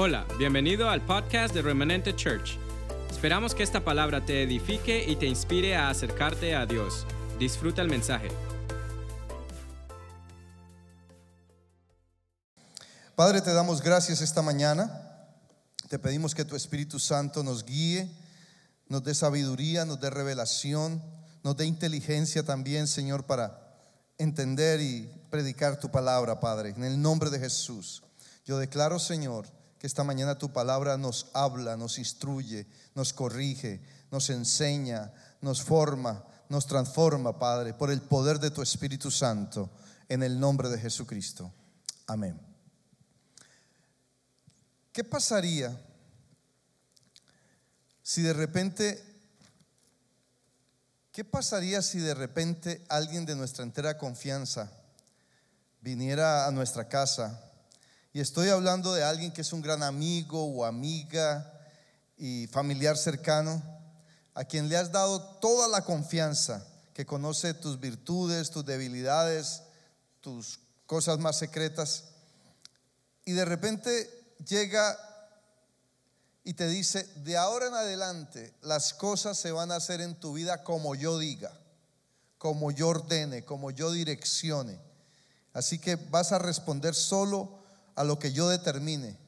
Hola, bienvenido al podcast de Remanente Church. Esperamos que esta palabra te edifique y te inspire a acercarte a Dios. Disfruta el mensaje. Padre, te damos gracias esta mañana. Te pedimos que tu Espíritu Santo nos guíe, nos dé sabiduría, nos dé revelación, nos dé inteligencia también, Señor, para entender y predicar tu palabra, Padre. En el nombre de Jesús. Yo declaro, Señor, que esta mañana tu palabra nos habla, nos instruye, nos corrige, nos enseña, nos forma, nos transforma, Padre, por el poder de tu Espíritu Santo, en el nombre de Jesucristo. Amén. ¿Qué pasaría si de repente, qué pasaría si de repente alguien de nuestra entera confianza viniera a nuestra casa? Y estoy hablando de alguien que es un gran amigo o amiga y familiar cercano, a quien le has dado toda la confianza, que conoce tus virtudes, tus debilidades, tus cosas más secretas. Y de repente llega y te dice, de ahora en adelante las cosas se van a hacer en tu vida como yo diga, como yo ordene, como yo direccione. Así que vas a responder solo a lo que yo determine.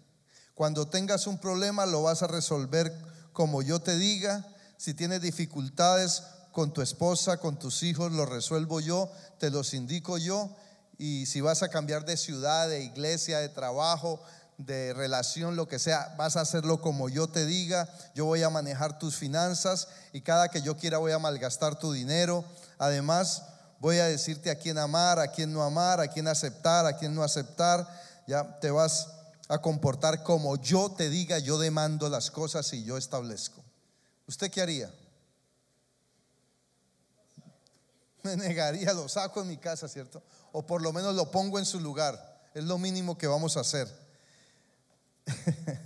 Cuando tengas un problema lo vas a resolver como yo te diga. Si tienes dificultades con tu esposa, con tus hijos, lo resuelvo yo, te los indico yo. Y si vas a cambiar de ciudad, de iglesia, de trabajo, de relación, lo que sea, vas a hacerlo como yo te diga. Yo voy a manejar tus finanzas y cada que yo quiera voy a malgastar tu dinero. Además, voy a decirte a quién amar, a quién no amar, a quién aceptar, a quién no aceptar ya te vas a comportar como yo te diga, yo demando las cosas y yo establezco. ¿Usted qué haría? Me negaría, lo saco en mi casa, ¿cierto? O por lo menos lo pongo en su lugar. Es lo mínimo que vamos a hacer.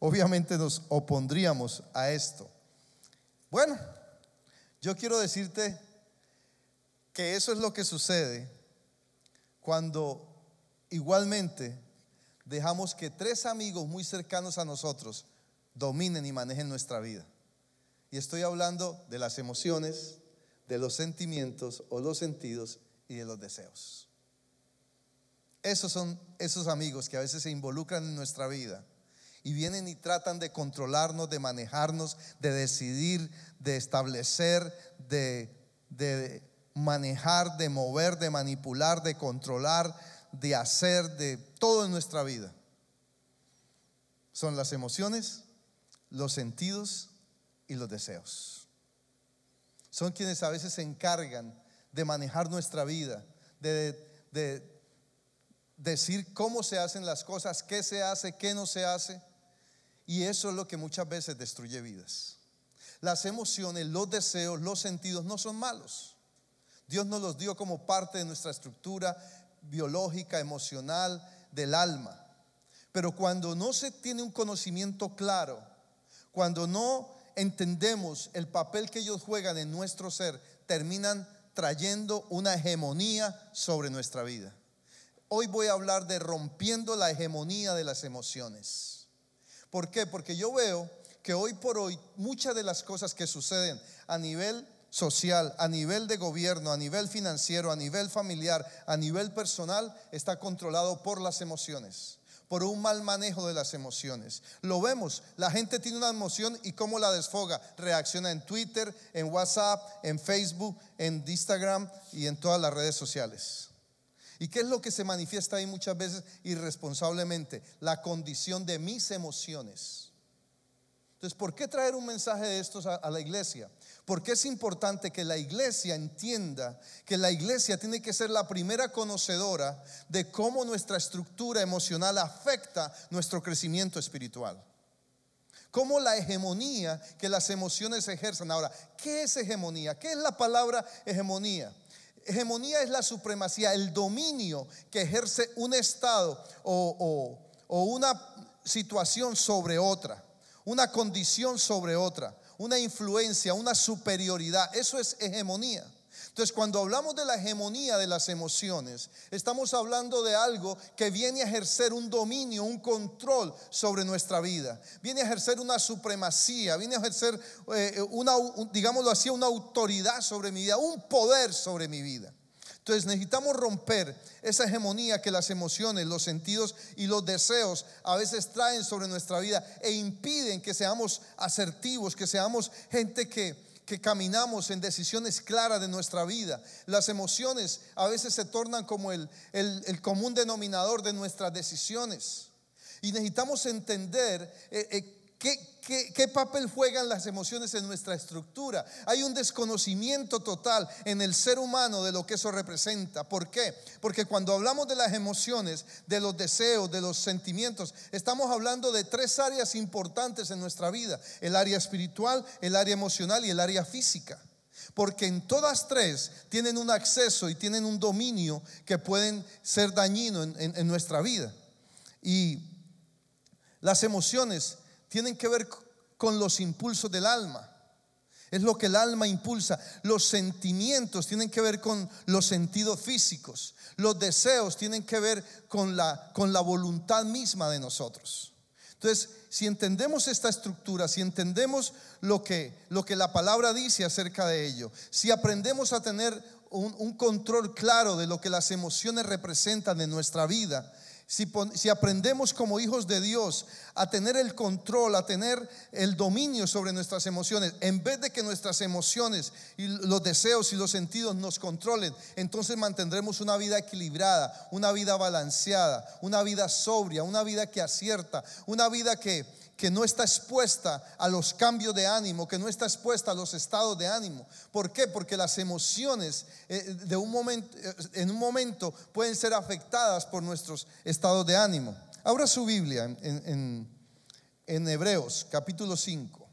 Obviamente nos opondríamos a esto. Bueno, yo quiero decirte que eso es lo que sucede cuando Igualmente, dejamos que tres amigos muy cercanos a nosotros dominen y manejen nuestra vida. Y estoy hablando de las emociones, de los sentimientos o los sentidos y de los deseos. Esos son esos amigos que a veces se involucran en nuestra vida y vienen y tratan de controlarnos, de manejarnos, de decidir, de establecer, de, de manejar, de mover, de manipular, de controlar, de hacer, de todo en nuestra vida. Son las emociones, los sentidos y los deseos. Son quienes a veces se encargan de manejar nuestra vida, de, decir cómo se hacen las cosas, qué se hace, qué no se hace. Y eso es lo que muchas veces destruye vidas. Las emociones, los deseos, los sentidos no son malos. Dios nos los dio como parte de nuestra estructura biológica, emocional del alma. Pero cuando no se tiene un conocimiento claro, cuando no entendemos el papel que ellos juegan en nuestro ser, terminan trayendo una hegemonía sobre nuestra vida. Hoy voy a hablar de rompiendo la hegemonía de las emociones. ¿Por qué? Porque yo veo que hoy por hoy muchas de las cosas que suceden a nivel social, a nivel de gobierno, a nivel financiero, a nivel familiar, a nivel personal, está controlado por las emociones, por un mal manejo de las emociones. Lo vemos, la gente tiene una emoción y cómo la desfoga. Reacciona en Twitter, en WhatsApp, en Facebook, en Instagram y en todas las redes sociales. ¿Y qué es lo que se manifiesta ahí muchas veces irresponsablemente? La condición de mis emociones. Entonces, ¿por qué traer un mensaje de estos a, la iglesia? Porque es importante que la iglesia entienda que la iglesia tiene que ser la primera conocedora de cómo nuestra estructura emocional afecta nuestro crecimiento espiritual. Cómo la hegemonía que las emociones ejercen. Ahora, ¿qué es hegemonía? ¿Qué es la palabra hegemonía? Hegemonía es la supremacía, el dominio que ejerce un Estado o, o una situación sobre otra, una condición sobre otra una influencia, una superioridad. Eso es hegemonía. Entonces, cuando hablamos de la hegemonía de las emociones, estamos hablando de algo que viene a ejercer un dominio, un control sobre nuestra vida. Viene a ejercer una supremacía, viene a ejercer eh, una, digámoslo así, una autoridad sobre mi vida, un poder sobre mi vida. Entonces necesitamos romper esa hegemonía que las emociones, los sentidos y los deseos a veces traen sobre nuestra vida e impiden que seamos asertivos, que seamos gente que, que caminamos en decisiones claras de nuestra vida. Las emociones a veces se tornan como el, el, común denominador de nuestras decisiones. Y necesitamos entender eh, eh, ¿Qué, papel juegan las emociones en nuestra estructura? Hay un desconocimiento total en el ser humano de lo que eso representa. ¿Por qué? Porque cuando hablamos de las emociones, de los deseos, de los sentimientos, estamos hablando de tres áreas importantes en nuestra vida. El área espiritual, el área emocional y el área física. Porque en todas tres tienen un acceso y tienen un dominio que pueden ser dañinos en nuestra vida. Y las emociones tienen que ver con los impulsos del alma. Es lo que el alma impulsa. Los sentimientos tienen que ver con los sentidos físicos. Los deseos tienen que ver con la, con la voluntad misma de nosotros. Entonces, si entendemos esta estructura, si entendemos lo que, lo que la palabra dice acerca de ello, si aprendemos a tener un, un control claro de lo que las emociones representan en nuestra vida, si, aprendemos como hijos de Dios a tener el control, a tener el dominio sobre nuestras emociones, en vez de que nuestras emociones y los deseos y los sentidos nos controlen, entonces mantendremos una vida equilibrada, una vida balanceada, una vida sobria, una vida que acierta, una vida que que no está expuesta a los cambios de ánimo, que no está expuesta a los estados de ánimo. ¿Por qué? Porque las emociones eh, de un momento, eh, en un momento pueden ser afectadas por nuestros estados de ánimo. Abra su Biblia en, en Hebreos capítulo 5.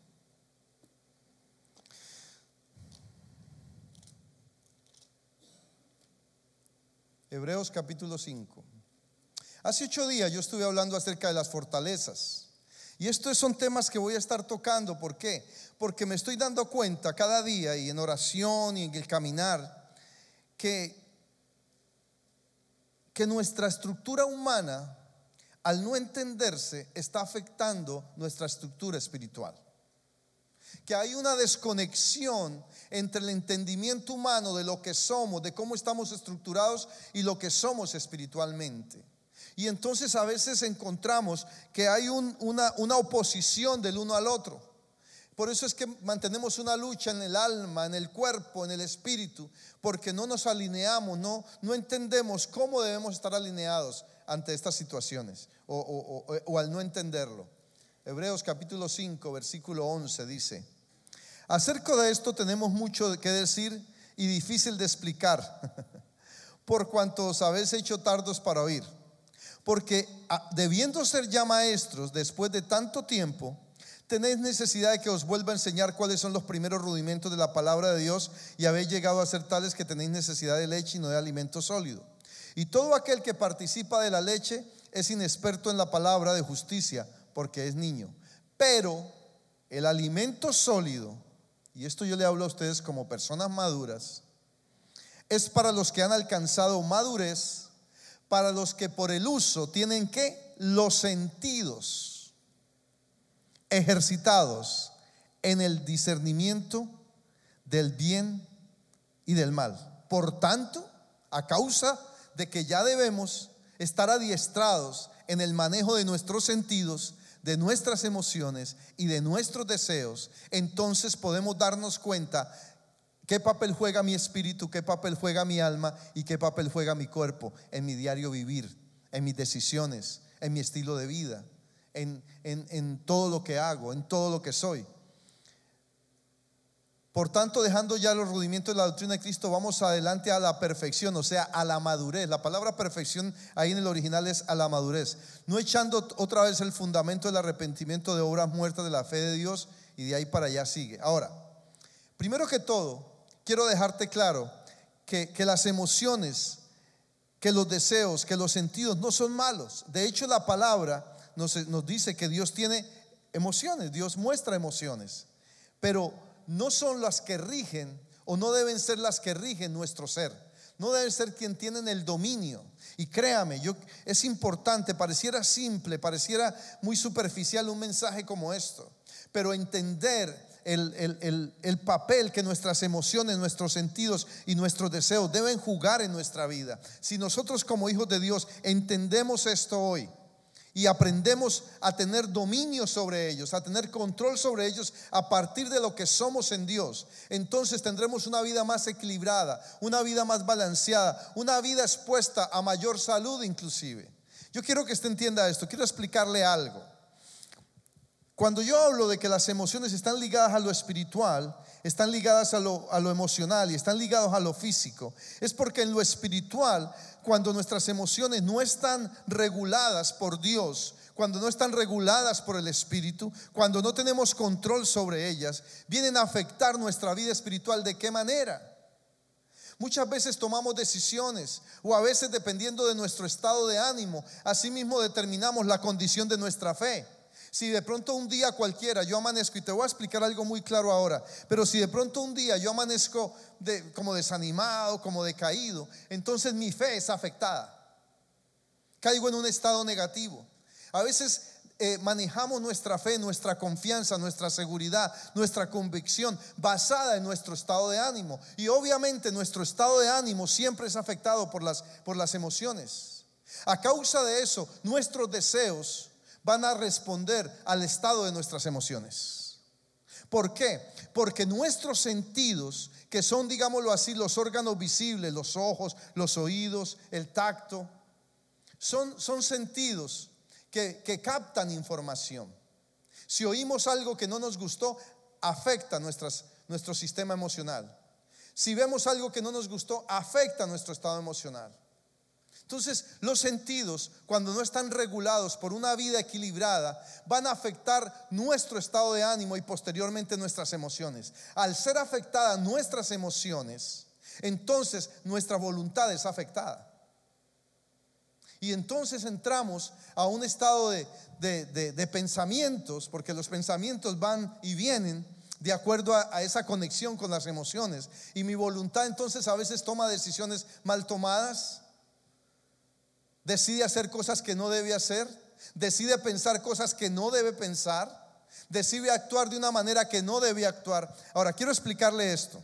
Hebreos capítulo 5. Hace ocho días yo estuve hablando acerca de las fortalezas. Y estos son temas que voy a estar tocando. ¿Por qué? Porque me estoy dando cuenta cada día y en oración y en el caminar que, que nuestra estructura humana, al no entenderse, está afectando nuestra estructura espiritual. Que hay una desconexión entre el entendimiento humano de lo que somos, de cómo estamos estructurados y lo que somos espiritualmente. Y entonces a veces encontramos que hay una, oposición del uno al otro. Por eso es que mantenemos una lucha en el alma, en el cuerpo, en el espíritu, porque no nos alineamos, no, no entendemos cómo debemos estar alineados ante estas situaciones o, o al no entenderlo. Hebreos capítulo 5, versículo 11 dice, acerca de esto tenemos mucho que decir y difícil de explicar, por cuanto os habéis hecho tardos para oír. Porque ah, debiendo ser ya maestros después de tanto tiempo, tenéis necesidad de que os vuelva a enseñar cuáles son los primeros rudimentos de la palabra de Dios y habéis llegado a ser tales que tenéis necesidad de leche y no de alimento sólido. Y todo aquel que participa de la leche es inexperto en la palabra de justicia porque es niño. Pero el alimento sólido, y esto yo le hablo a ustedes como personas maduras, es para los que han alcanzado madurez para los que por el uso tienen que los sentidos ejercitados en el discernimiento del bien y del mal. Por tanto, a causa de que ya debemos estar adiestrados en el manejo de nuestros sentidos, de nuestras emociones y de nuestros deseos, entonces podemos darnos cuenta ¿Qué papel juega mi espíritu? ¿Qué papel juega mi alma? ¿Y qué papel juega mi cuerpo en mi diario vivir? En mis decisiones, en mi estilo de vida, en, en todo lo que hago, en todo lo que soy. Por tanto, dejando ya los rudimentos de la doctrina de Cristo, vamos adelante a la perfección, o sea, a la madurez. La palabra perfección ahí en el original es a la madurez. No echando otra vez el fundamento del arrepentimiento de obras muertas de la fe de Dios y de ahí para allá sigue. Ahora, primero que todo, quiero dejarte claro que, las emociones, que los deseos, que los sentidos no son malos. De hecho, la palabra nos, nos dice que Dios tiene emociones, Dios muestra emociones, pero no son las que rigen o no deben ser las que rigen nuestro ser. No deben ser quien tienen el dominio. Y créame, yo, es importante, pareciera simple, pareciera muy superficial un mensaje como esto, pero entender el, el, papel que nuestras emociones, nuestros sentidos y nuestros deseos deben jugar en nuestra vida. Si nosotros como hijos de Dios entendemos esto hoy, y aprendemos a tener dominio sobre ellos, a tener control sobre ellos a partir de lo que somos en Dios, entonces tendremos una vida más equilibrada, una vida más balanceada, una vida expuesta a mayor salud inclusive. Yo quiero que usted entienda esto, quiero explicarle algo. Cuando yo hablo de que las emociones están ligadas a lo espiritual, están ligadas a lo, a lo emocional y están ligados a lo físico, es porque en lo espiritual cuando nuestras emociones no están reguladas por Dios, cuando no están reguladas por el Espíritu, cuando no tenemos control sobre ellas, vienen a afectar nuestra vida espiritual. ¿De qué manera? Muchas veces tomamos decisiones o a veces dependiendo de nuestro estado de ánimo, asimismo determinamos la condición de nuestra fe. Si de pronto un día cualquiera yo amanezco, y te voy a explicar algo muy claro ahora, pero si de pronto un día yo amanezco como desanimado, como decaído, entonces mi fe es afectada. Caigo en un estado negativo. A veces eh, manejamos nuestra fe, nuestra confianza, nuestra seguridad, nuestra convicción basada en nuestro estado de ánimo. Y obviamente nuestro estado de ánimo siempre es afectado por las, por las emociones. A causa de eso, nuestros deseos van a responder al estado de nuestras emociones. ¿Por qué? Porque nuestros sentidos, que son, digámoslo así, los órganos visibles, los ojos, los oídos, el tacto, son, son sentidos que, que captan información. Si oímos algo que no nos gustó, afecta nuestras, nuestro sistema emocional. Si vemos algo que no nos gustó, afecta nuestro estado emocional. Entonces, los sentidos, cuando no están regulados por una vida equilibrada, van a afectar nuestro estado de ánimo y posteriormente nuestras emociones. Al ser afectadas nuestras emociones, entonces nuestra voluntad es afectada. Y entonces entramos a un estado de, pensamientos, porque los pensamientos van y vienen de acuerdo a, a, esa conexión con las emociones. Y mi voluntad entonces a veces toma decisiones mal tomadas, decide hacer cosas que no debe hacer, decide pensar cosas que no debe pensar, decide actuar de una manera que no debe actuar. Ahora, quiero explicarle esto.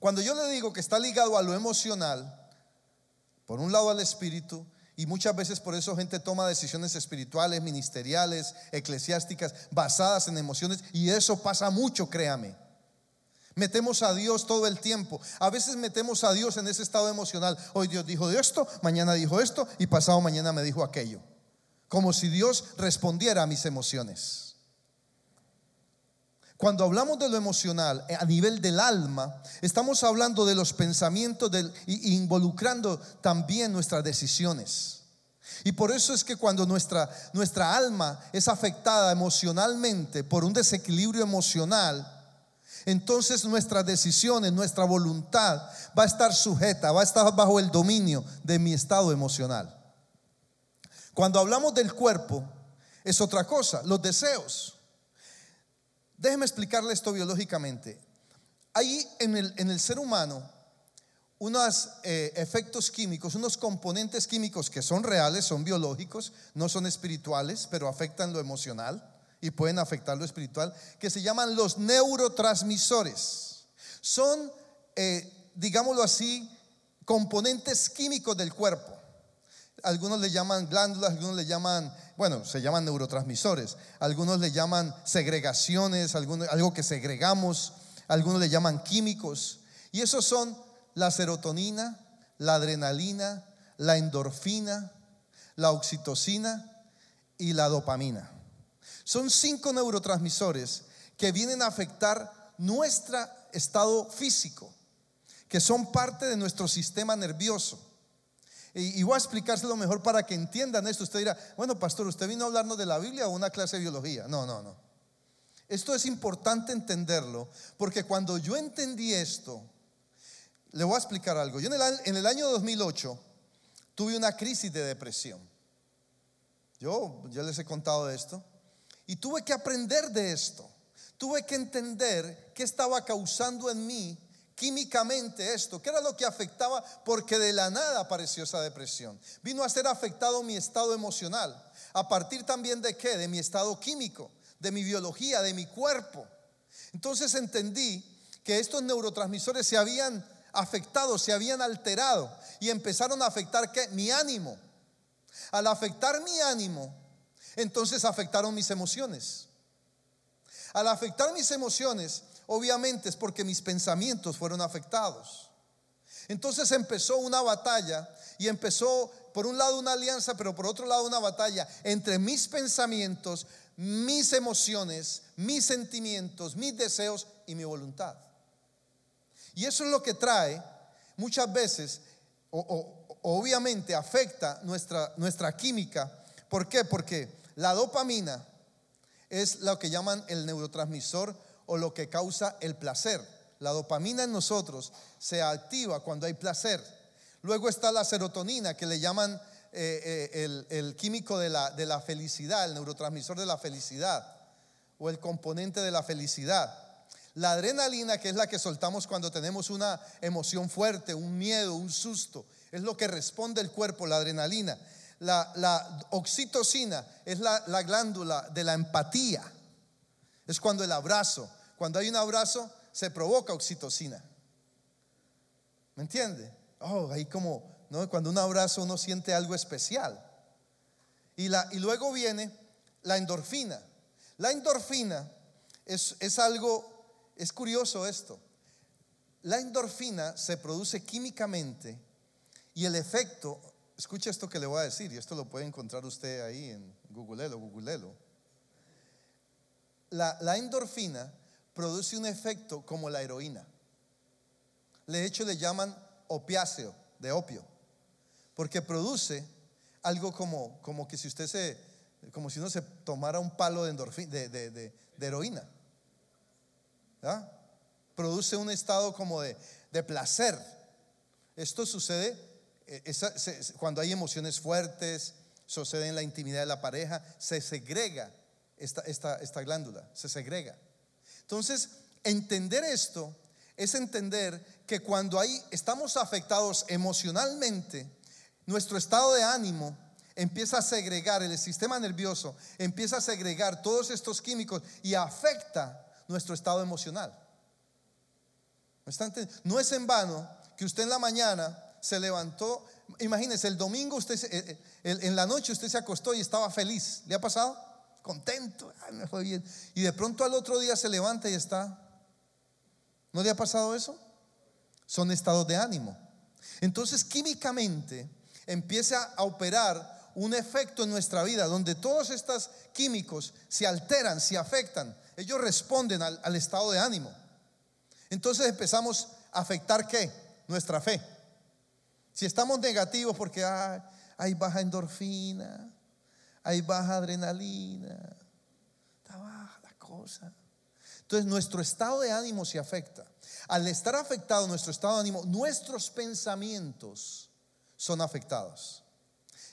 Cuando yo le digo que está ligado a lo emocional, por un lado al espíritu, y muchas veces por eso gente toma decisiones espirituales, ministeriales, eclesiásticas, basadas en emociones, y eso pasa mucho, créame. Metemos a Dios todo el tiempo. A veces metemos a Dios en ese estado emocional. Hoy Dios dijo esto, mañana dijo esto y pasado mañana me dijo aquello. Como si Dios respondiera a mis emociones. Cuando hablamos de lo emocional eh, a nivel del alma, estamos hablando de los pensamientos del, involucrando también nuestras decisiones. Y por eso es que cuando nuestra, nuestra alma es afectada emocionalmente por un desequilibrio emocional, entonces nuestras decisiones, nuestra voluntad va a estar sujeta, va a estar bajo el dominio de mi estado emocional. Cuando hablamos del cuerpo, es otra cosa, los deseos. Déjeme explicarle esto biológicamente. Hay en el, en el ser humano unos eh, efectos químicos, unos componentes químicos que son reales, son biológicos, no son espirituales, pero afectan lo emocional y pueden afectar lo espiritual, que se llaman los neurotransmisores. Son, eh, digámoslo así, componentes químicos del cuerpo. Algunos le llaman glándulas, algunos le llaman, bueno, se llaman neurotransmisores, algunos le llaman segregaciones, algunos, algo que segregamos, algunos le llaman químicos. Y esos son la serotonina, la adrenalina, la endorfina, la oxitocina y la dopamina. Son cinco neurotransmisores que vienen a afectar nuestro estado físico, que son parte de nuestro sistema nervioso. Y, voy a explicárselo mejor para que entiendan esto. Usted dirá, bueno, pastor, ¿usted vino a hablarnos de la Biblia o una clase de biología? No, no, no. Esto es importante entenderlo, porque cuando yo entendí esto, le voy a explicar algo. Yo en el, en el año 2008 tuve una crisis de depresión. Yo ya les he contado esto. Y tuve que aprender de esto. tuve que entender qué estaba causando en mí químicamente esto, qué era lo que afectaba, porque de la nada apareció esa depresión. Vino a ser afectado mi estado emocional, a partir también de qué, de mi estado químico, de mi biología, de mi cuerpo. Entonces entendí que estos neurotransmisores se habían afectado, se habían alterado y empezaron a afectar ¿qué? mi ánimo. Al afectar mi ánimo, entonces afectaron mis emociones. Al afectar mis emociones, obviamente es porque mis pensamientos fueron afectados. Entonces empezó una batalla y empezó por un lado una alianza, pero por otro lado una batalla entre mis pensamientos, mis emociones, mis sentimientos, mis deseos y mi voluntad. Y eso es lo que trae muchas veces, o, obviamente afecta nuestra, nuestra química. ¿Por qué? Porque la dopamina es lo que llaman el neurotransmisor o lo que causa el placer. La dopamina en nosotros se activa cuando hay placer. Luego está la serotonina, que le llaman eh, eh, el, químico de la, de la felicidad, el neurotransmisor de la felicidad, o el componente de la felicidad. La adrenalina, que es la que soltamos cuando tenemos una emoción fuerte, un miedo, un susto, es lo que responde el cuerpo, la adrenalina. La, oxitocina es la, la glándula de la empatía. Es cuando el abrazo, cuando hay un abrazo, se provoca oxitocina. ¿Me entiende? Oh, ahí como, ¿no? Cuando un abrazo uno siente algo especial. Y, la, y luego viene la endorfina. La endorfina es, es algo es curioso esto. La endorfina se produce químicamente y el efecto, escucha esto que le voy a decir, y esto lo puede encontrar usted ahí en Googlelo, Googlelo. La, la endorfina produce un efecto como la heroína. De hecho, le llaman opiáceo, de opio, porque produce algo como, como que si usted se, como si uno se tomara un palo de, endorfina, de heroína. Produce un estado como de, placer. Esto sucede eh, cuando hay emociones fuertes, sucede en la intimidad de la pareja, se segrega esta, esta, glándula, se segrega. Entonces, entender esto es entender que cuando hay, estamos afectados emocionalmente, nuestro estado de ánimo empieza a segregar, el sistema nervioso empieza a segregar todos estos químicos y afecta nuestro estado emocional. No es en vano que usted en la mañana se levantó, imagínese, el domingo usted, eh, eh, en la noche usted se acostó y estaba feliz. ¿Le ha pasado? Contento, me fue bien. Y de pronto al otro día se levanta y está. ¿No le ha pasado eso? Son estados de ánimo. Entonces químicamente empieza a operar un efecto en nuestra vida donde todos estos químicos se alteran, se afectan ellos responden al, estado de ánimo. Entonces empezamos a afectar qué? Nuestra fe. Si estamos negativos porque hay baja endorfina, hay baja adrenalina, está baja la cosa. Entonces nuestro estado de ánimo se afecta. Al estar afectado nuestro estado de ánimo, nuestros pensamientos son afectados.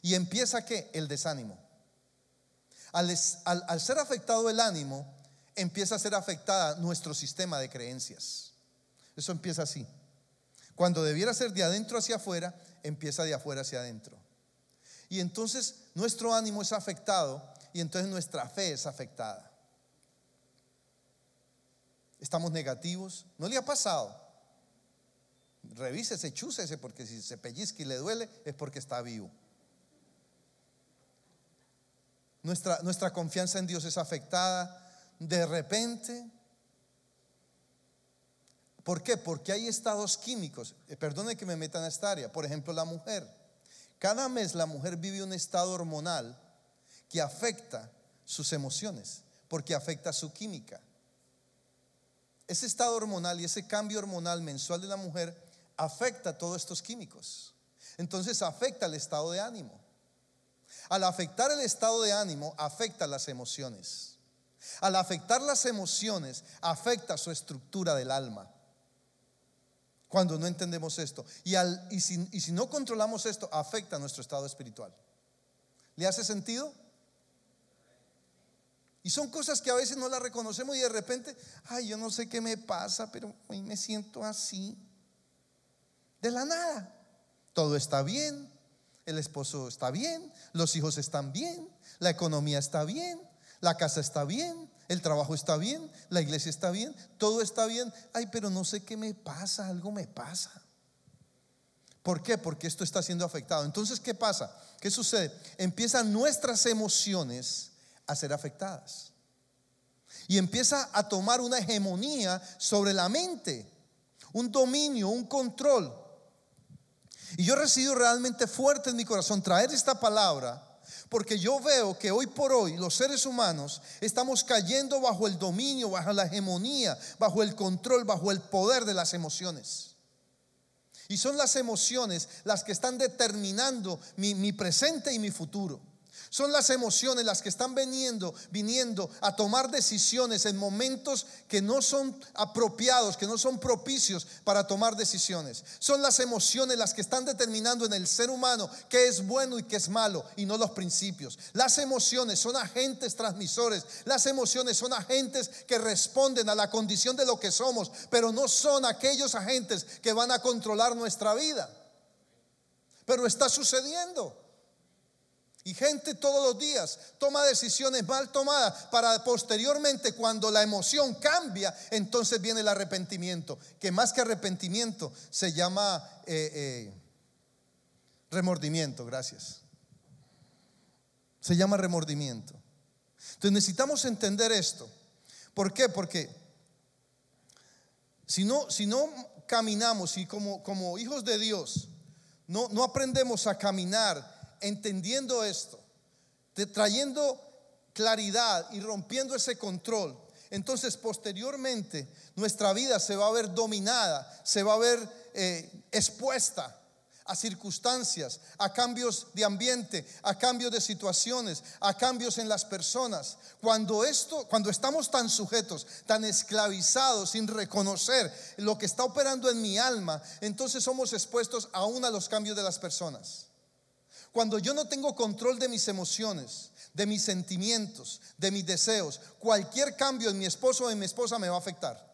Y empieza qué? El desánimo. Al, al ser afectado el ánimo, empieza a ser afectada nuestro sistema de creencias. Eso empieza así. Cuando debiera ser de adentro hacia afuera, empieza de afuera hacia adentro. Y entonces nuestro ánimo es afectado y entonces nuestra fe es afectada. Estamos negativos. ¿No le ha pasado? Revísese, chúsese, porque si se pellizca y le duele es porque está vivo. Nuestra, nuestra confianza en Dios es afectada de repente. ¿Por qué? Porque hay estados químicos. Eh, perdone que me meta en esta área. Por ejemplo, la mujer. Cada mes la mujer vive un estado hormonal que afecta sus emociones, porque afecta su química. Ese estado hormonal y ese cambio hormonal mensual de la mujer afecta todos estos químicos. Entonces afecta el estado de ánimo. Al afectar el estado de ánimo, afecta las emociones. Al afectar las emociones, afecta su estructura del alma. Cuando no entendemos esto. Y, si, si no controlamos esto, afecta nuestro estado espiritual. ¿Le hace sentido? Y son cosas que a veces no las reconocemos y de repente, ay, yo no sé qué me pasa, pero hoy me siento así. De la nada. Todo está bien, el esposo está bien, los hijos están bien, la economía está bien, la casa está bien, el trabajo está bien, la iglesia está bien, todo está bien. Ay, pero no sé qué me pasa, algo me pasa. ¿Por qué? Porque esto está siendo afectado. Entonces, ¿qué pasa? ¿Qué sucede? Empiezan nuestras emociones a ser afectadas. Y empieza a tomar una hegemonía sobre la mente, un dominio, un control. Y yo he recibido realmente fuerte en mi corazón traer esta palabra porque yo veo que hoy por hoy los seres humanos estamos cayendo bajo el dominio, bajo la hegemonía, bajo el control, bajo el poder de las emociones. Y son las emociones las que están determinando mi, presente y mi futuro. Son las emociones las que están viniendo, viniendo a tomar decisiones en momentos que no son apropiados, que no son propicios para tomar decisiones. Son las emociones las que están determinando en el ser humano qué es bueno y qué es malo y no los principios. Las emociones son agentes transmisores. Las emociones son agentes que responden a la condición de lo que somos, pero no son aquellos agentes que van a controlar nuestra vida. Pero está sucediendo. Y gente todos los días toma decisiones mal tomadas para posteriormente cuando la emoción cambia, entonces viene el arrepentimiento, que más que arrepentimiento se llama eh, eh, remordimiento, gracias. Se llama remordimiento. Entonces necesitamos entender esto. ¿Por qué? Porque si no, si no caminamos y como, como hijos de Dios no, no aprendemos a caminar, entendiendo esto, trayendo claridad y rompiendo ese control, entonces posteriormente nuestra vida se va a ver dominada, se va a ver eh, expuesta a circunstancias, a cambios de ambiente, a cambios de situaciones, a cambios en las personas. Cuando esto, cuando estamos tan sujetos, tan esclavizados, sin reconocer lo que está operando en mi alma, entonces somos expuestos aún a los cambios de las personas. Cuando yo no tengo control de mis emociones, de mis sentimientos, de mis deseos, cualquier cambio en mi esposo o en mi esposa me va a afectar.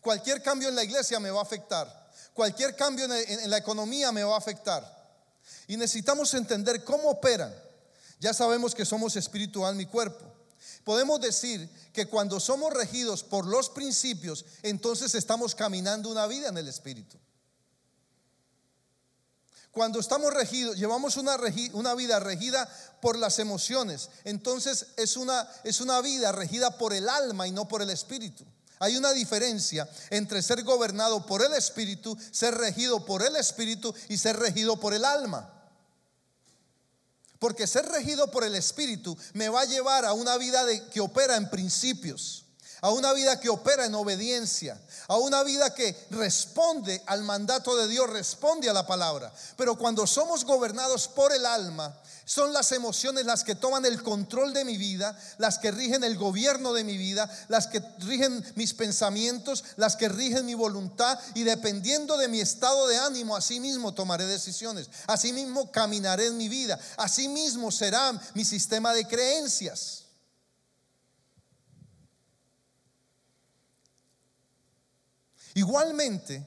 Cualquier cambio en la iglesia me va a afectar. Cualquier cambio en, la economía me va a afectar. Y necesitamos entender cómo operan. Ya sabemos que somos espiritual, mi cuerpo. Podemos decir que cuando somos regidos por los principios, entonces estamos caminando una vida en el espíritu. Cuando estamos regidos, llevamos una, vida regida por las emociones, entonces es una, es una vida regida por el alma y no por el espíritu. Hay una diferencia entre ser gobernado por el espíritu, ser regido por el espíritu y ser regido por el alma. Porque ser regido por el espíritu me va a llevar a una vida que opera en principios a una vida que opera en obediencia, a una vida que responde al mandato de Dios, responde a la palabra. Pero cuando somos gobernados por el alma, son las emociones las que toman el control de mi vida, las que rigen el gobierno de mi vida, las que rigen mis pensamientos, las que rigen mi voluntad y dependiendo de mi estado de ánimo, así mismo tomaré decisiones, así mismo caminaré en mi vida, así mismo será mi sistema de creencias. Igualmente,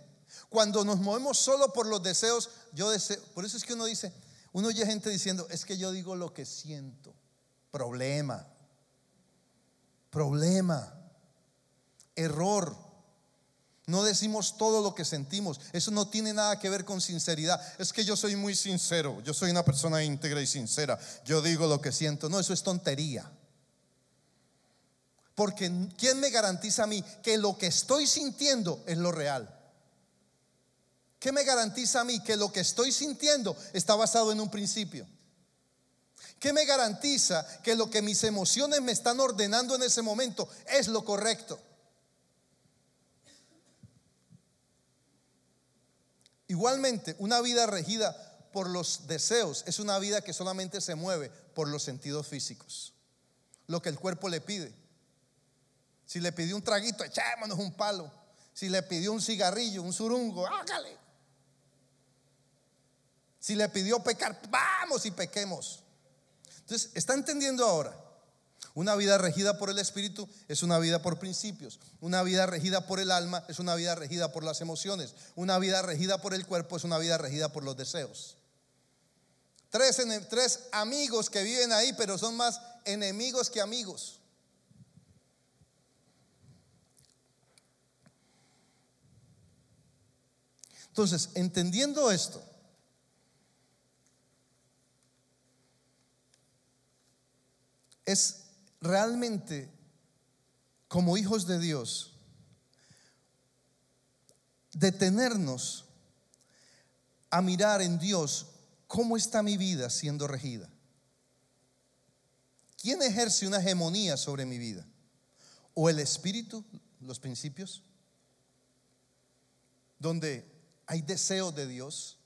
cuando nos movemos solo por los deseos, yo deseo, por eso es que uno dice, uno oye gente diciendo, es que yo digo lo que siento. Problema. Problema. Error. No decimos todo lo que sentimos. Eso no tiene nada que ver con sinceridad. Es que yo soy muy sincero. Yo soy una persona íntegra y sincera. Yo digo lo que siento. No, eso es tontería. Porque ¿quién me garantiza a mí que lo que estoy sintiendo es lo real? ¿Qué me garantiza a mí que lo que estoy sintiendo está basado en un principio? ¿Qué me garantiza que lo que mis emociones me están ordenando en ese momento es lo correcto? Igualmente, una vida regida por los deseos es una vida que solamente se mueve por los sentidos físicos, lo que el cuerpo le pide. Si le pidió un traguito, echémonos un palo. Si le pidió un cigarrillo, un surungo, hágale. Si le pidió pecar, vamos y pequemos. Entonces, ¿está entendiendo ahora? Una vida regida por el Espíritu es una vida por principios. Una vida regida por el alma es una vida regida por las emociones. Una vida regida por el cuerpo es una vida regida por los deseos. Tres, tres amigos que viven ahí, pero son más enemigos que amigos. Entonces, entendiendo esto, es realmente como hijos de Dios detenernos a mirar en Dios cómo está mi vida siendo regida. ¿Quién ejerce una hegemonía sobre mi vida? ¿O el espíritu, los principios? Donde hay deseos de Dios.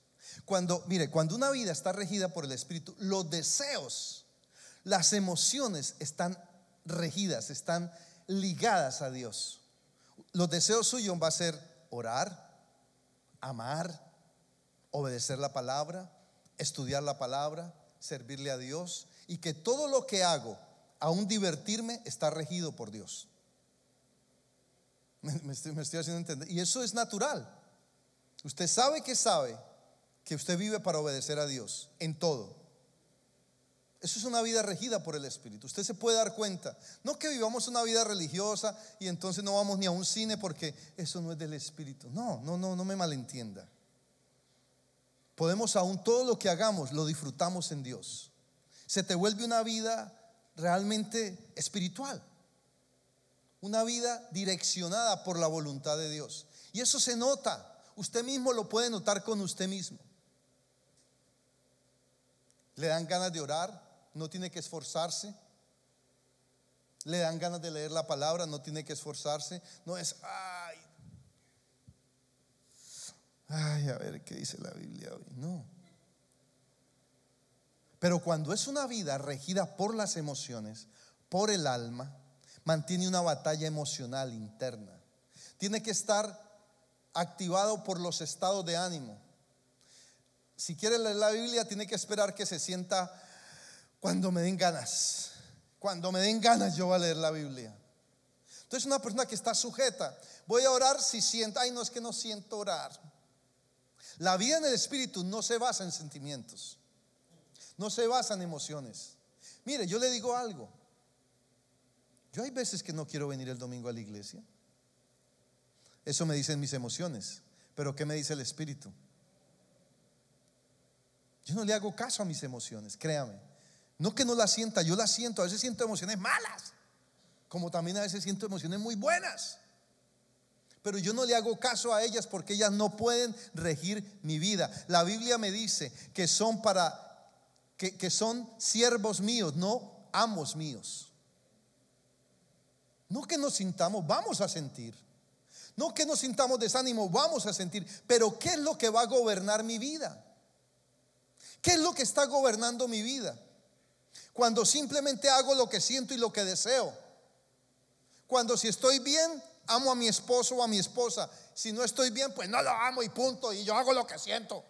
Cuando, mire, cuando una vida está regida por el espíritu, los deseos, las emociones están regidas, están ligadas a Dios. Los deseos suyos va a ser orar, amar, obedecer la palabra, estudiar la palabra, servirle a Dios y que todo lo que hago, aún divertirme, está regido por Dios. Me, estoy, me estoy haciendo entender. Y eso es natural. Usted sabe que sabe que usted vive para obedecer a Dios en todo. Eso es una vida regida por el Espíritu. Usted se puede dar cuenta. No que vivamos una vida religiosa y entonces no vamos ni a un cine porque eso no es del Espíritu. No, no, no, no me malentienda. Podemos aún todo lo que hagamos lo disfrutamos en Dios. Se te vuelve una vida realmente espiritual. Una vida direccionada por la voluntad de Dios. Y eso se nota. Usted mismo lo puede notar con usted mismo. Le dan ganas de orar, no tiene que esforzarse. Le dan ganas de leer la palabra, no tiene que esforzarse. No es, ay, ay, a ver qué dice la Biblia hoy. No. Pero cuando es una vida regida por las emociones, por el alma, mantiene una batalla emocional interna. Tiene que estar activado por los estados de ánimo. Si quiere leer la Biblia, tiene que esperar que se sienta cuando me den ganas. Cuando me den ganas yo voy a leer la Biblia. Entonces una persona que está sujeta, voy a orar si siento, ay no es que no siento orar. La vida en el Espíritu no se basa en sentimientos, no se basa en emociones. Mire, yo le digo algo. Yo hay veces que no quiero venir el domingo a la iglesia. Eso me dicen mis emociones. Pero ¿qué me dice el Espíritu? Yo no le hago caso a mis emociones, créame. No que no la sienta, yo la siento. A veces siento emociones malas, como también a veces siento emociones muy buenas. Pero yo no le hago caso a ellas porque ellas no pueden regir mi vida. La Biblia me dice que son para, que, que son siervos míos, no amos míos. No que nos sintamos, vamos a sentir. No que nos sintamos desánimo, vamos a sentir. Pero ¿qué es lo que va a gobernar mi vida? ¿Qué es lo que está gobernando mi vida? Cuando simplemente hago lo que siento y lo que deseo. Cuando si estoy bien, amo a mi esposo o a mi esposa. Si no estoy bien, pues no lo amo y punto. Y yo hago lo que siento.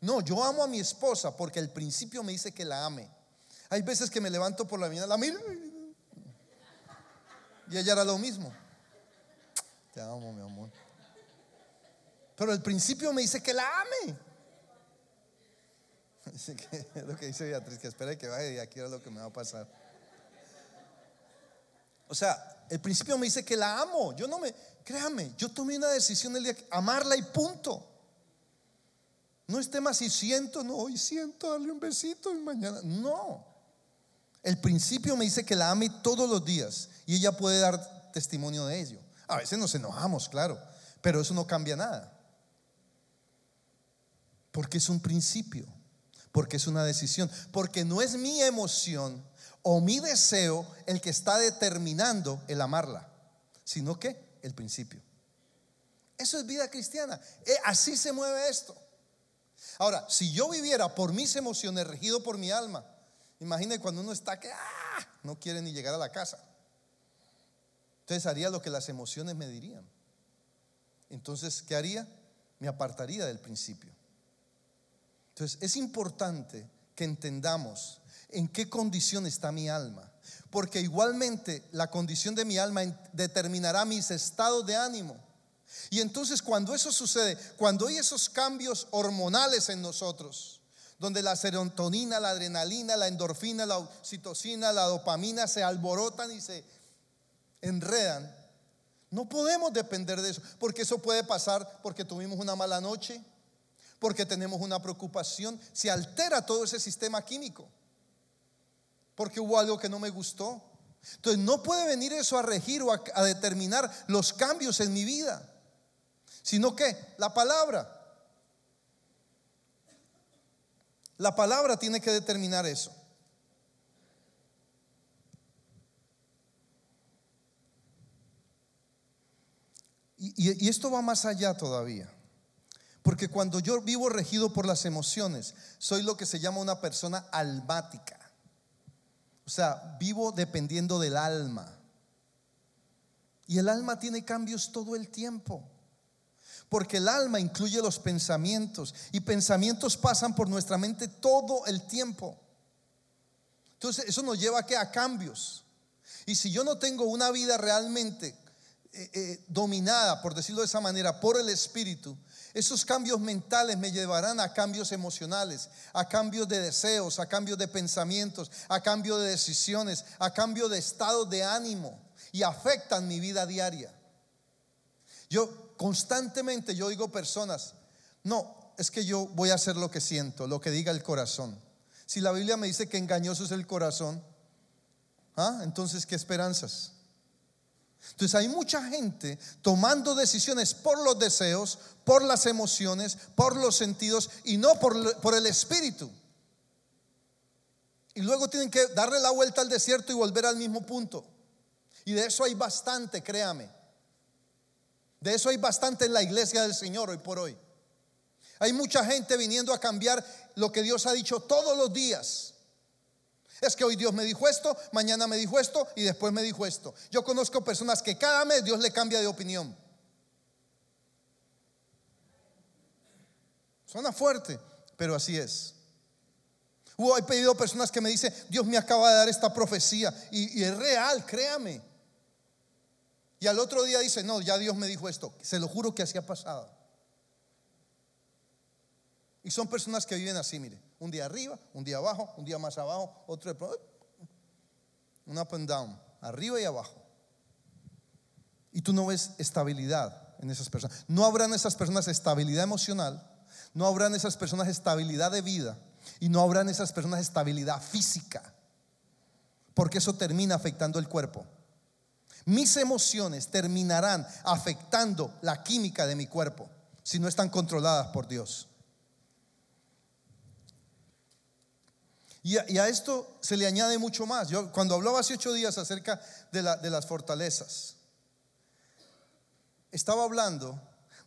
No, yo amo a mi esposa porque el principio me dice que la ame. Hay veces que me levanto por la mañana, la y ella era lo mismo. Te amo, mi amor. Pero el principio me dice que la ame. Es lo que dice Beatriz, que espera que vaya y aquí era lo que me va a pasar. O sea, el principio me dice que la amo. Yo no me, créame, yo tomé una decisión el día que amarla y punto. No es tema si siento, no, hoy siento darle un besito y mañana. No. El principio me dice que la ame todos los días y ella puede dar testimonio de ello. A veces nos enojamos, claro, pero eso no cambia nada. Porque es un principio porque es una decisión, porque no es mi emoción o mi deseo el que está determinando el amarla, sino que el principio. Eso es vida cristiana. Eh, así se mueve esto. Ahora, si yo viviera por mis emociones, regido por mi alma, imagine cuando uno está que ¡ah! no quiere ni llegar a la casa. Entonces haría lo que las emociones me dirían. Entonces, ¿qué haría? Me apartaría del principio. Entonces, es importante que entendamos en qué condición está mi alma. Porque igualmente la condición de mi alma determinará mis estados de ánimo. Y entonces cuando eso sucede, cuando hay esos cambios hormonales en nosotros, donde la serotonina, la adrenalina, la endorfina, la oxitocina, la dopamina se alborotan y se enredan, no podemos depender de eso, porque eso puede pasar porque tuvimos una mala noche, porque tenemos una preocupación, se altera todo ese sistema químico, porque hubo algo que no me gustó. Entonces no puede venir eso a regir o a, determinar los cambios en mi vida, sino que la palabra. La palabra tiene que determinar eso. Y, esto va más allá todavía. Porque cuando yo vivo regido por las emociones, soy lo que se llama una persona almática. O sea, vivo dependiendo del alma. Y el alma tiene cambios todo el tiempo. Porque el alma incluye los pensamientos y pensamientos pasan por nuestra mente todo el tiempo. Entonces eso nos lleva a, a cambios. Y si yo no tengo una vida realmente eh, eh, dominada, por decirlo de esa manera, por el Espíritu, esos cambios mentales me llevarán a cambios emocionales, a cambios de deseos, a cambios de pensamientos, a cambios de decisiones, a cambio de estado de ánimo y afectan mi vida diaria. Yo constantemente yo digo personas, no, es que yo voy a hacer lo que siento, lo que diga el corazón. Si la Biblia me dice que engañoso es el corazón, ¿ah? entonces ¿qué esperanzas? Entonces hay mucha gente tomando decisiones por los deseos, por las emociones, por los sentidos y no por, el espíritu. Y luego tienen que darle la vuelta al desierto y volver al mismo punto. Y de eso hay bastante, créame. De eso hay bastante en la iglesia del Señor hoy por hoy. Hay mucha gente viniendo a cambiar lo que Dios ha dicho todos los días. Es que hoy Dios me dijo esto, mañana me dijo esto y después me dijo esto. Yo conozco personas que cada mes Dios le cambia de opinión. Suena fuerte, pero así es. Hubo, he pedido personas que me dicen, Dios me acaba de dar esta profecía y, es real, créame. Y al otro día dice, no, ya Dios me dijo esto. Se lo juro que así ha pasado. Y son personas que viven así, mire. Un día arriba, un día abajo, un día más abajo, otro un up and down, arriba y abajo. Y tú no ves estabilidad en esas personas. No habrán esas personas estabilidad emocional, no habrán esas personas estabilidad de vida y no habrán esas personas estabilidad física. Porque eso termina afectando el cuerpo. Mis emociones terminarán afectando la química de mi cuerpo si no están controladas por Dios. Y a, esto se le añade mucho más. Yo cuando hablaba hace ocho días acerca de, las fortalezas, estaba hablando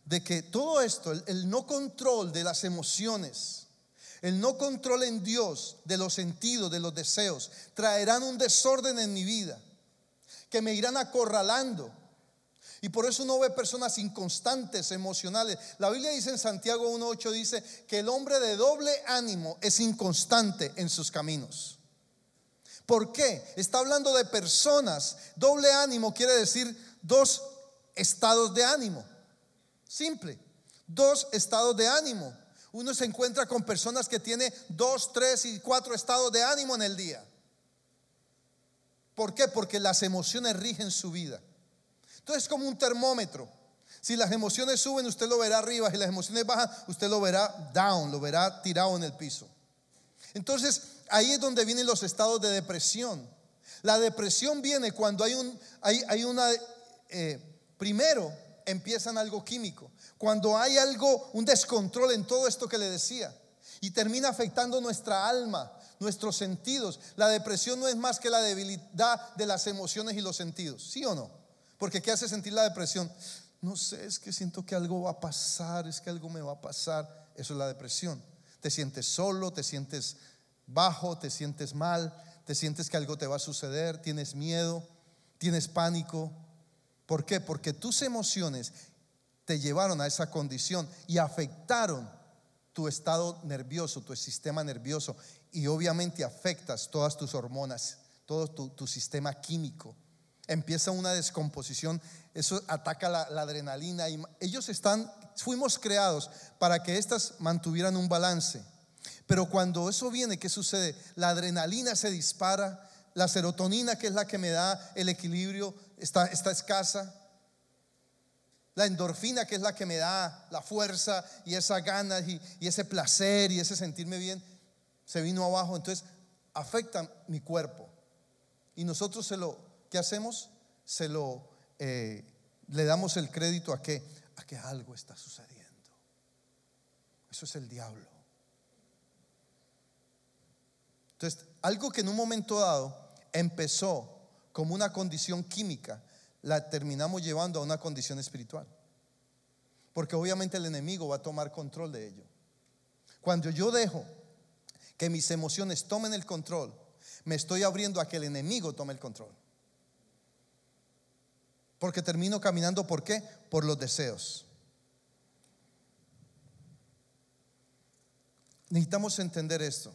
de que todo esto, el, no control de las emociones, el no control en Dios de los sentidos, de los deseos, traerán un desorden en mi vida que me irán acorralando y por eso uno ve personas inconstantes, emocionales. La Biblia dice en Santiago 1.8, dice que el hombre de doble ánimo es inconstante en sus caminos. ¿Por qué? Está hablando de personas. Doble ánimo quiere decir dos estados de ánimo. Simple. Dos estados de ánimo. Uno se encuentra con personas que tiene dos, tres y cuatro estados de ánimo en el día. ¿Por qué? Porque las emociones rigen su vida. Entonces es como un termómetro. Si las emociones suben, usted lo verá arriba. Si las emociones bajan, usted lo verá down, lo verá tirado en el piso. Entonces ahí es donde vienen los estados de depresión. La depresión viene cuando hay, un, hay, hay una... Eh, primero empiezan algo químico. Cuando hay algo, un descontrol en todo esto que le decía. Y termina afectando nuestra alma, nuestros sentidos. La depresión no es más que la debilidad de las emociones y los sentidos. ¿Sí o no? Porque ¿qué hace sentir la depresión? No sé, es que siento que algo va a pasar, es que algo me va a pasar. Eso es la depresión. Te sientes solo, te sientes bajo, te sientes mal, te sientes que algo te va a suceder, tienes miedo, tienes pánico. ¿Por qué? Porque tus emociones te llevaron a esa condición y afectaron tu estado nervioso, tu sistema nervioso y obviamente afectas todas tus hormonas, todo tu, sistema químico. Empieza una descomposición, eso ataca la, adrenalina y ellos están, fuimos creados para que éstas mantuvieran un balance. Pero cuando eso viene, ¿qué sucede? La adrenalina se dispara, la serotonina, que es la que me da el equilibrio, está, escasa. La endorfina, que es la que me da la fuerza y esa ganas y, ese placer y ese sentirme bien, se vino abajo. Entonces, afecta mi cuerpo. Y nosotros se lo, ¿qué hacemos? Se lo, eh, le damos el crédito a que, a que algo está sucediendo. Eso es el diablo. Entonces, algo que en un momento dado empezó como una condición química, la terminamos llevando a una condición espiritual. Porque obviamente el enemigo va a tomar control de ello. Cuando yo dejo que mis emociones tomen el control, me estoy abriendo a que el enemigo tome el control. Porque termino caminando, ¿por qué? Por los deseos. Necesitamos entender esto.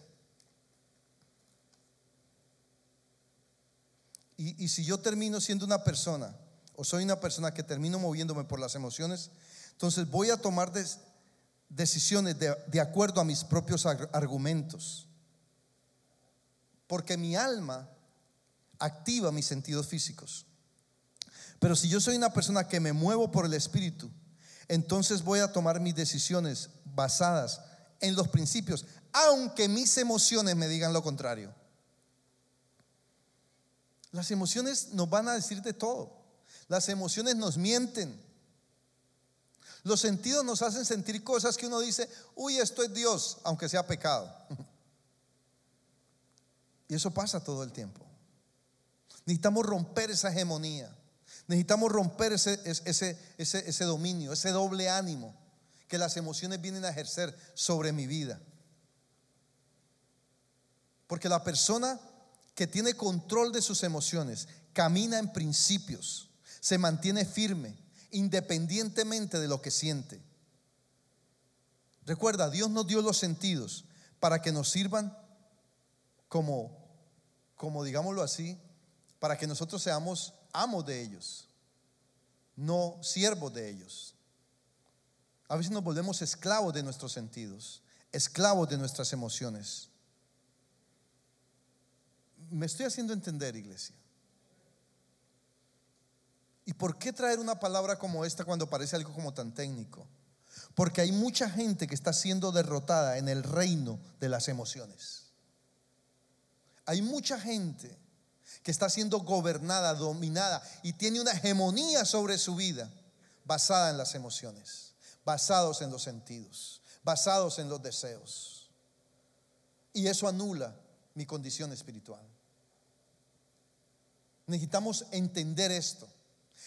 Y, si yo termino siendo una persona, o soy una persona que termino moviéndome por las emociones, entonces voy a tomar decisiones de, acuerdo a mis propios argumentos. Porque mi alma activa mis sentidos físicos. Pero si yo soy una persona que me muevo por el espíritu, entonces voy a tomar mis decisiones basadas en los principios, aunque mis emociones me digan lo contrario. Las emociones nos van a decir de todo. Las emociones nos mienten. Los sentidos nos hacen sentir cosas que uno dice, uy, esto es Dios, aunque sea pecado. Y eso pasa todo el tiempo. Necesitamos romper esa hegemonía. Necesitamos romper ese, ese, ese, ese dominio, ese doble ánimo que las emociones vienen a ejercer sobre mi vida. Porque la persona que tiene control de sus emociones, camina en principios, se mantiene firme, independientemente de lo que siente. Recuerda, Dios nos dio los sentidos para que nos sirvan como, como digámoslo así, para que nosotros seamos amos de ellos, no siervos de ellos. A veces nos volvemos esclavos de nuestros sentidos, esclavos de nuestras emociones me estoy haciendo entender, iglesia. ¿Y por qué traer una palabra como esta cuando parece algo como tan técnico? Porque hay mucha gente que está siendo derrotada en el reino de las emociones. Hay mucha gente que está siendo gobernada, dominada y tiene una hegemonía sobre su vida basada en las emociones, basados en los sentidos, basados en los deseos. Y eso anula mi condición espiritual. Necesitamos entender esto.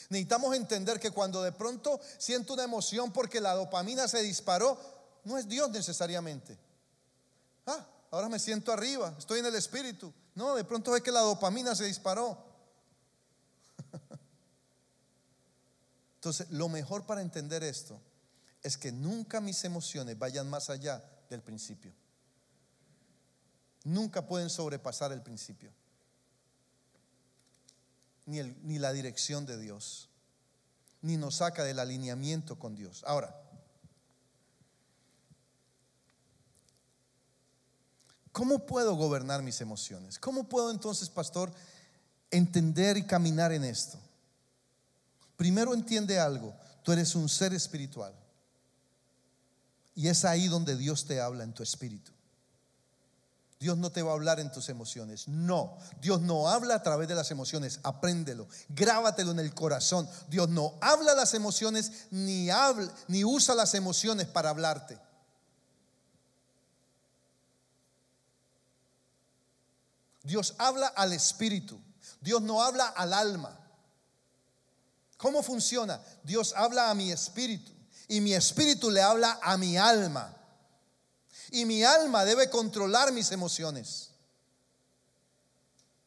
Necesitamos entender que cuando de pronto siento una emoción porque la dopamina se disparó, no es Dios necesariamente. Ah, ahora me siento arriba, estoy en el espíritu. No, de pronto es que la dopamina se disparó. Entonces, lo mejor para entender esto es que nunca mis emociones vayan más allá del principio. Nunca pueden sobrepasar el principio ni, ni la dirección de Dios, ni nos saca del alineamiento con Dios. Ahora, ¿cómo puedo gobernar mis emociones? ¿Cómo puedo entonces, pastor, entender y caminar en esto? Primero entiende algo, tú eres un ser espiritual. Y es ahí donde Dios te habla en tu espíritu. Dios no te va a hablar en tus emociones. No, Dios no habla a través de las emociones. Apréndelo, grábatelo en el corazón. Dios no habla las emociones ni habla ni usa las emociones para hablarte. Dios habla al espíritu. Dios no habla al alma. ¿Cómo funciona? Dios habla a mi espíritu y mi espíritu le habla a mi alma y mi alma debe controlar mis emociones.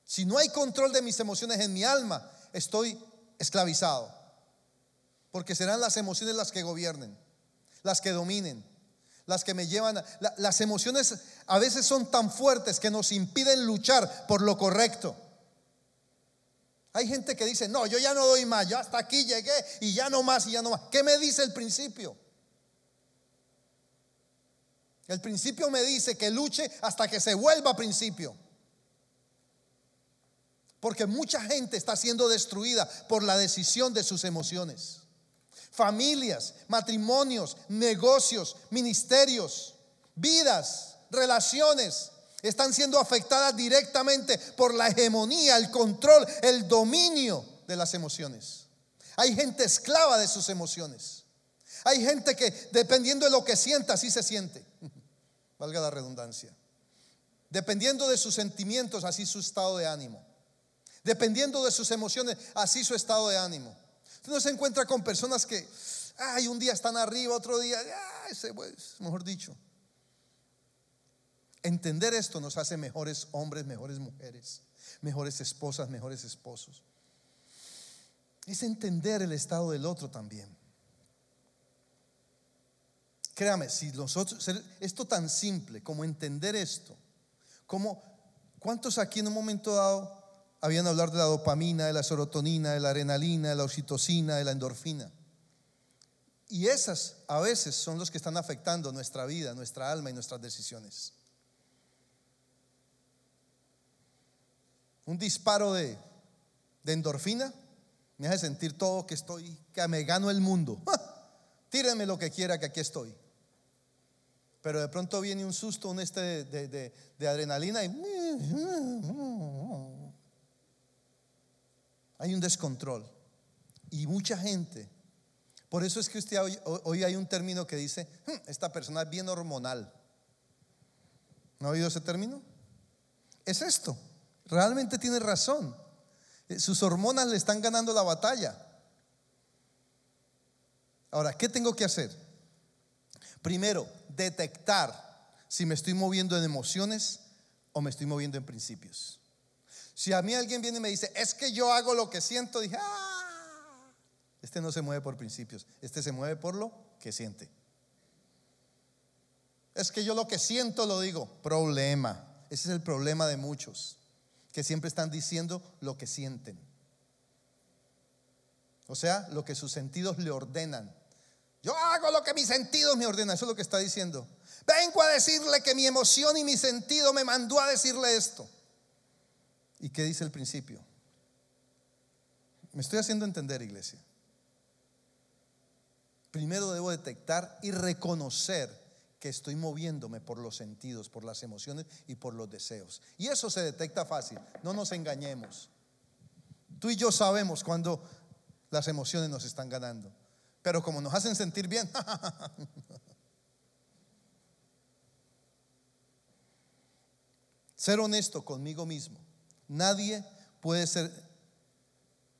Si no hay control de mis emociones en mi alma, estoy esclavizado. Porque serán las emociones las que gobiernen, las que dominen, las que me llevan a, las emociones a veces son tan fuertes que nos impiden luchar por lo correcto. Hay gente que dice, no, yo ya no doy más, yo hasta aquí llegué y ya no más y ya no más. ¿Qué me dice el principio? El principio me dice que luche hasta que se vuelva principio. Porque mucha gente está siendo destruida por la decisión de sus emociones. Familias, matrimonios, negocios, ministerios, vidas, relaciones están siendo afectadas directamente por la hegemonía, el control, el dominio de las emociones. Hay gente esclava de sus emociones. Hay gente que dependiendo de lo que sienta, así se siente. Valga la redundancia. Dependiendo de sus sentimientos, así su estado de ánimo. Dependiendo de sus emociones, así su estado de ánimo. Usted no se encuentra con personas que, ay, un día están arriba, otro día, ay, pues, mejor dicho. Entender esto nos hace mejores hombres, mejores mujeres, mejores esposas, mejores esposos. Es entender el estado del otro también. Créame, si nosotros, esto tan simple como entender esto, como, ¿cuántos aquí en un momento dado habían hablar de la dopamina, de la serotonina, de la adrenalina, de la oxitocina, de la endorfina? Y esas a veces son los que están afectando nuestra vida, nuestra alma y nuestras decisiones. un disparo de, endorfina, me hace sentir todo que estoy, que me gano el mundo. Tírenme lo que quiera, que aquí estoy. Pero de pronto viene un susto, un este de, de adrenalina y hay un descontrol. Y mucha gente, por eso es que usted hoy, hoy hay un término que dice, hmm, esta persona es bien hormonal. ¿No ha oído ese término? Es esto. Realmente tiene razón. Eh, sus hormonas le están ganando la batalla. Ahora, ¿qué tengo que hacer? Primero, detectar si me estoy moviendo en emociones o me estoy moviendo en principios. Si a mí alguien viene y me dice, es que yo hago lo que siento, dije, ah, este no se mueve por principios, este se mueve por lo que siente. Es que yo lo que siento lo digo, problema. Ese es el problema de muchos que siempre están diciendo lo que sienten. O sea, lo que sus sentidos le ordenan. Yo hago lo que mis sentidos me ordenan. Eso es lo que está diciendo. Vengo a decirle que mi emoción y mi sentido me mandó a decirle esto. ¿Y qué dice el principio? Me estoy haciendo entender, iglesia. Primero debo detectar y reconocer que estoy moviéndome por los sentidos, por las emociones y por los deseos. Y eso se detecta fácil, no nos engañemos. Tú y yo sabemos cuando las emociones nos están ganando, pero como nos hacen sentir bien, ser honesto conmigo mismo. Nadie puede ser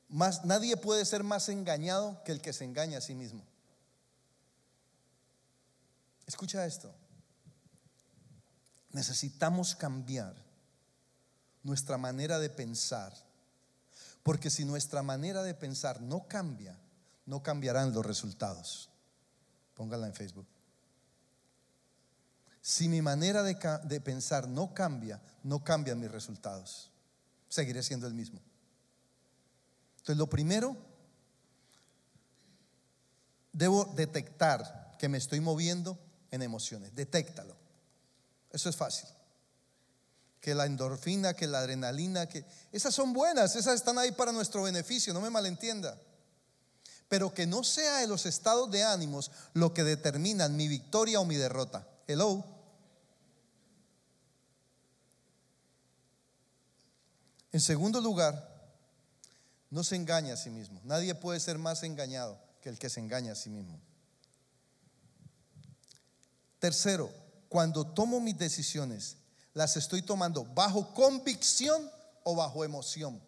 más nadie puede ser más engañado que el que se engaña a sí mismo. Escucha esto. Necesitamos cambiar nuestra manera de pensar. Porque si nuestra manera de pensar no cambia, no cambiarán los resultados. Póngala en Facebook. Si mi manera de, de, pensar no cambia, no cambian mis resultados. Seguiré siendo el mismo. Entonces, lo primero, debo detectar que me estoy moviendo en emociones. Detéctalo. Eso es fácil. Que la endorfina, que la adrenalina, que esas son buenas, esas están ahí para nuestro beneficio, no me malentienda. Pero que no sea de los estados de ánimos lo que determinan mi victoria o mi derrota. Hello. En segundo lugar, no se engaña a sí mismo. Nadie puede ser más engañado que el que se engaña a sí mismo. Tercero, cuando tomo mis decisiones, las estoy tomando bajo convicción o bajo emoción.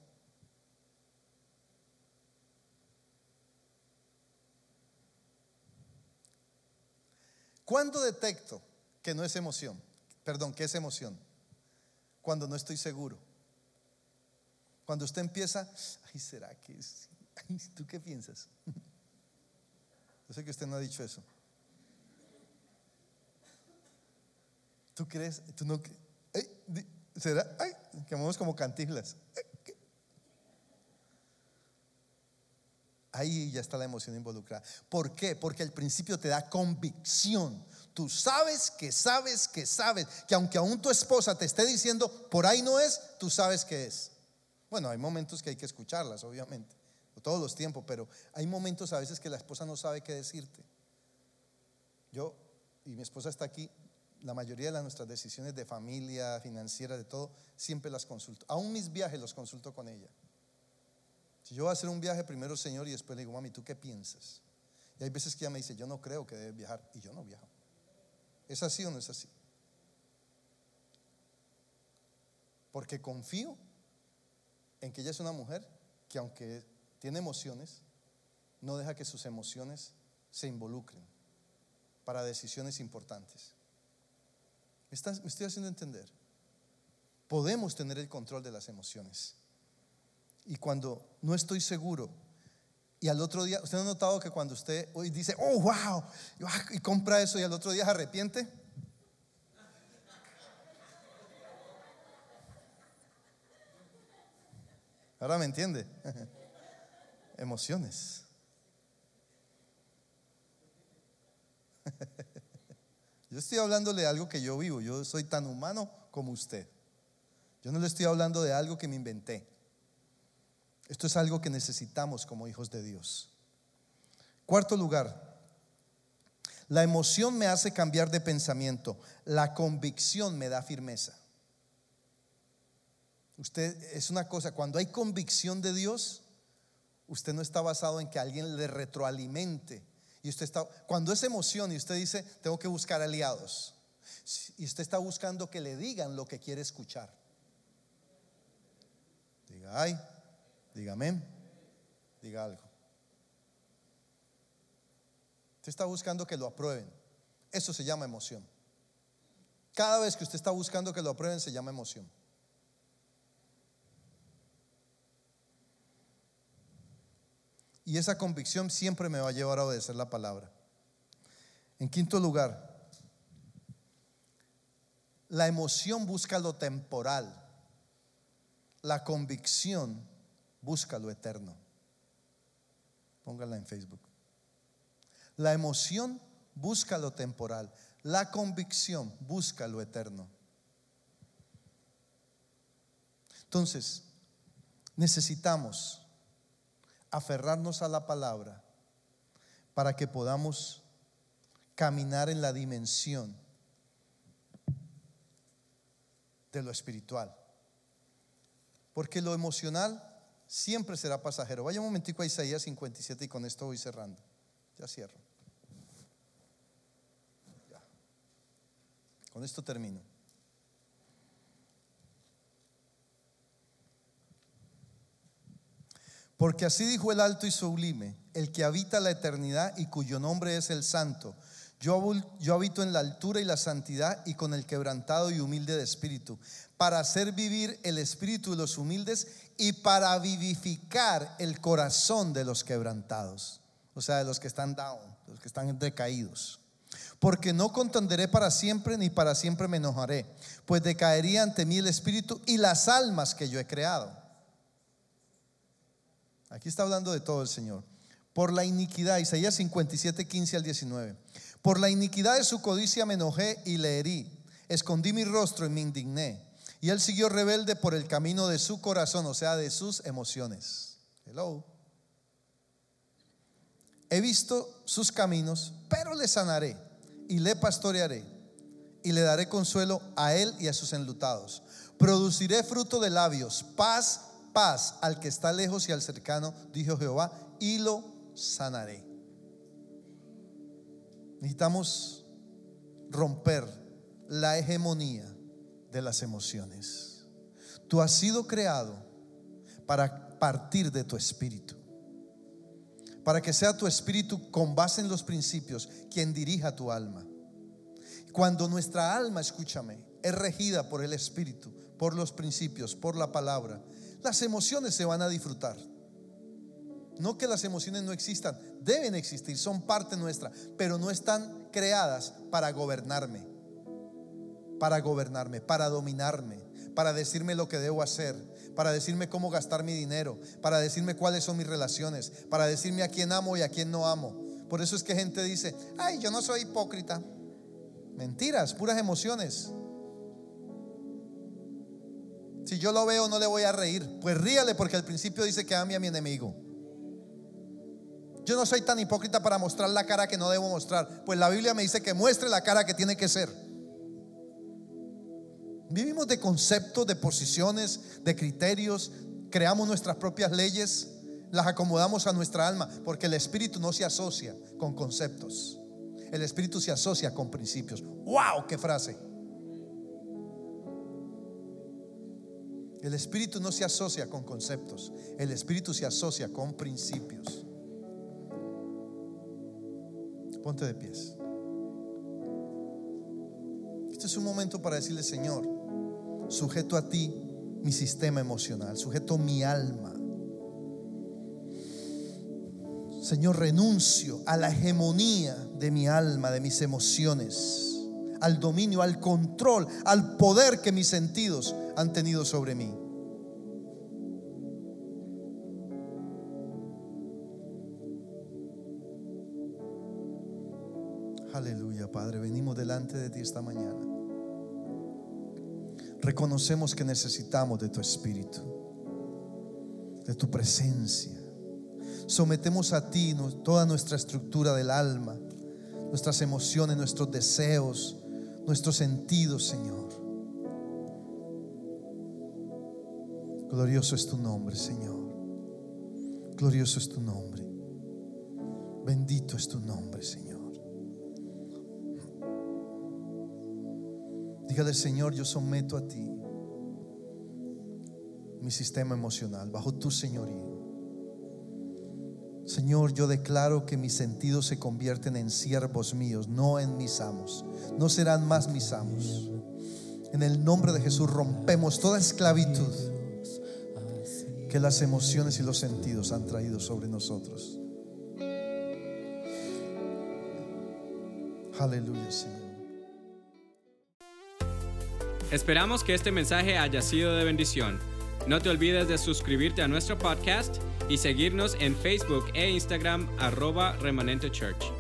¿Cuándo detecto que no es emoción? Perdón, que es emoción. Cuando no estoy seguro. Cuando usted empieza, ay, ¿será que es? ¿Tú qué piensas? Yo sé que usted no ha dicho eso. ¿Tú crees? ¿Tú no? ¿Será? Ay, quemamos como cantiglas. Ahí ya está la emoción involucrada. ¿Por qué? Porque el principio te da convicción. Tú sabes que sabes que sabes que aunque aún tu esposa te esté diciendo por ahí no es, tú sabes que es. Bueno, hay momentos que hay que escucharlas, obviamente, todos los tiempos, pero hay momentos a veces que la esposa no sabe qué decirte. Yo y mi esposa está aquí, la mayoría de nuestras decisiones de familia, financiera, de todo, siempre las consulto. Aún mis viajes los consulto con ella. Si yo voy a hacer un viaje, primero Señor y después le digo, mami, ¿tú qué piensas? Y hay veces que ella me dice, yo no creo que debes viajar y yo no viajo. ¿Es así o no es así? Porque confío en que ella es una mujer que aunque tiene emociones, no deja que sus emociones se involucren para decisiones importantes. ¿Me, estoy haciendo entender? Podemos tener el control de las emociones. Y cuando no estoy seguro, y al otro día, ¿usted ha notado que cuando usted hoy dice, oh, wow, y compra eso y al otro día se arrepiente? Ahora me entiende. Emociones. Yo estoy hablándole de algo que yo vivo. Yo soy tan humano como usted. Yo no le estoy hablando de algo que me inventé. Esto es algo que necesitamos como hijos de Dios. Cuarto lugar, la emoción me hace cambiar de pensamiento. La convicción me da firmeza. Usted es una cosa, cuando hay convicción de Dios, usted no está basado en que alguien le retroalimente. Y usted está, cuando es emoción y usted dice, tengo que buscar aliados. Y usted está buscando que le digan lo que quiere escuchar. Diga, ay, Diga amén. Diga algo. Usted está buscando que lo aprueben. Eso se llama emoción. Cada vez que usted está buscando que lo aprueben se llama emoción. Y esa convicción siempre me va a llevar a obedecer la palabra. En quinto lugar, la emoción busca lo temporal. La convicción busca lo eterno. Póngala en Facebook. La emoción busca lo temporal. La convicción busca lo eterno. Entonces, necesitamos aferrarnos a la palabra para que podamos caminar en la dimensión de lo espiritual. Porque lo emocional siempre será pasajero. Vaya un momentico a Isaías 57 y con esto voy cerrando. Ya cierro. Ya. Con esto termino. Porque así dijo el alto y sublime, el que habita la eternidad y cuyo nombre es el santo. Yo, habito en la altura y la santidad y con el quebrantado y humilde de espíritu, para hacer vivir el espíritu de los humildes y para vivificar el corazón de los quebrantados, o sea, de los que están down, los que están decaídos. Porque no contenderé para siempre, ni para siempre me enojaré, pues decaería ante mí el espíritu y las almas que yo he creado. Aquí está hablando de todo el Señor. Por la iniquidad, Isaías 57, 15 al 19. Por la iniquidad de su codicia me enojé y le herí. Escondí mi rostro y me indigné. Y él siguió rebelde por el camino de su corazón, o sea, de sus emociones. Hello. He visto sus caminos, pero le sanaré y le pastorearé y le daré consuelo a él y a sus enlutados. Produciré fruto de labios, paz, paz al que está lejos y al cercano, dijo Jehová, y lo sanaré. Necesitamos romper la hegemonía de las emociones. Tú has sido creado para partir de tu espíritu. Para que sea tu espíritu con base en los principios quien dirija tu alma. Cuando nuestra alma, escúchame, es regida por el espíritu, por los principios, por la palabra, las emociones se van a disfrutar. No que las emociones no existan, deben existir, son parte nuestra, pero no están creadas para gobernarme para gobernarme, para dominarme, para decirme lo que debo hacer, para decirme cómo gastar mi dinero, para decirme cuáles son mis relaciones, para decirme a quién amo y a quién no amo. Por eso es que gente dice, ay, yo no soy hipócrita. Mentiras, puras emociones. Si yo lo veo, no le voy a reír. Pues ríale porque al principio dice que ame a mi enemigo. Yo no soy tan hipócrita para mostrar la cara que no debo mostrar. Pues la Biblia me dice que muestre la cara que tiene que ser. Vivimos de conceptos, de posiciones, de criterios. Creamos nuestras propias leyes. Las acomodamos a nuestra alma. Porque el Espíritu no se asocia con conceptos. El Espíritu se asocia con principios. ¡Wow! ¡Qué frase! El Espíritu no se asocia con conceptos, el Espíritu se asocia con principios. Ponte de pies. Este es un momento para decirle, Señor, sujeto a ti mi sistema emocional, sujeto mi alma. Señor, renuncio a la hegemonía de mi alma, de mis emociones, al dominio, al control, al poder que mis sentidos han tenido sobre mí. Aleluya, Padre. Venimos delante de ti esta mañana. Reconocemos que necesitamos de tu Espíritu, de tu presencia. Sometemos a ti toda nuestra estructura del alma, nuestras emociones, nuestros deseos, nuestros sentidos, Señor. Glorioso es tu nombre, Señor. Glorioso es tu nombre. Bendito es tu nombre, Señor. Dígale, Señor, yo someto a ti mi sistema emocional bajo tu señorío. Señor, yo declaro que mis sentidos se convierten en siervos míos, no en mis amos. No serán más mis amos. En el nombre de Jesús rompemos toda esclavitud que las emociones y los sentidos han traído sobre nosotros. Aleluya, Señor. Esperamos que este mensaje haya sido de bendición. No te olvides de suscribirte a nuestro podcast y seguirnos en Facebook e Instagram arroba remanente church.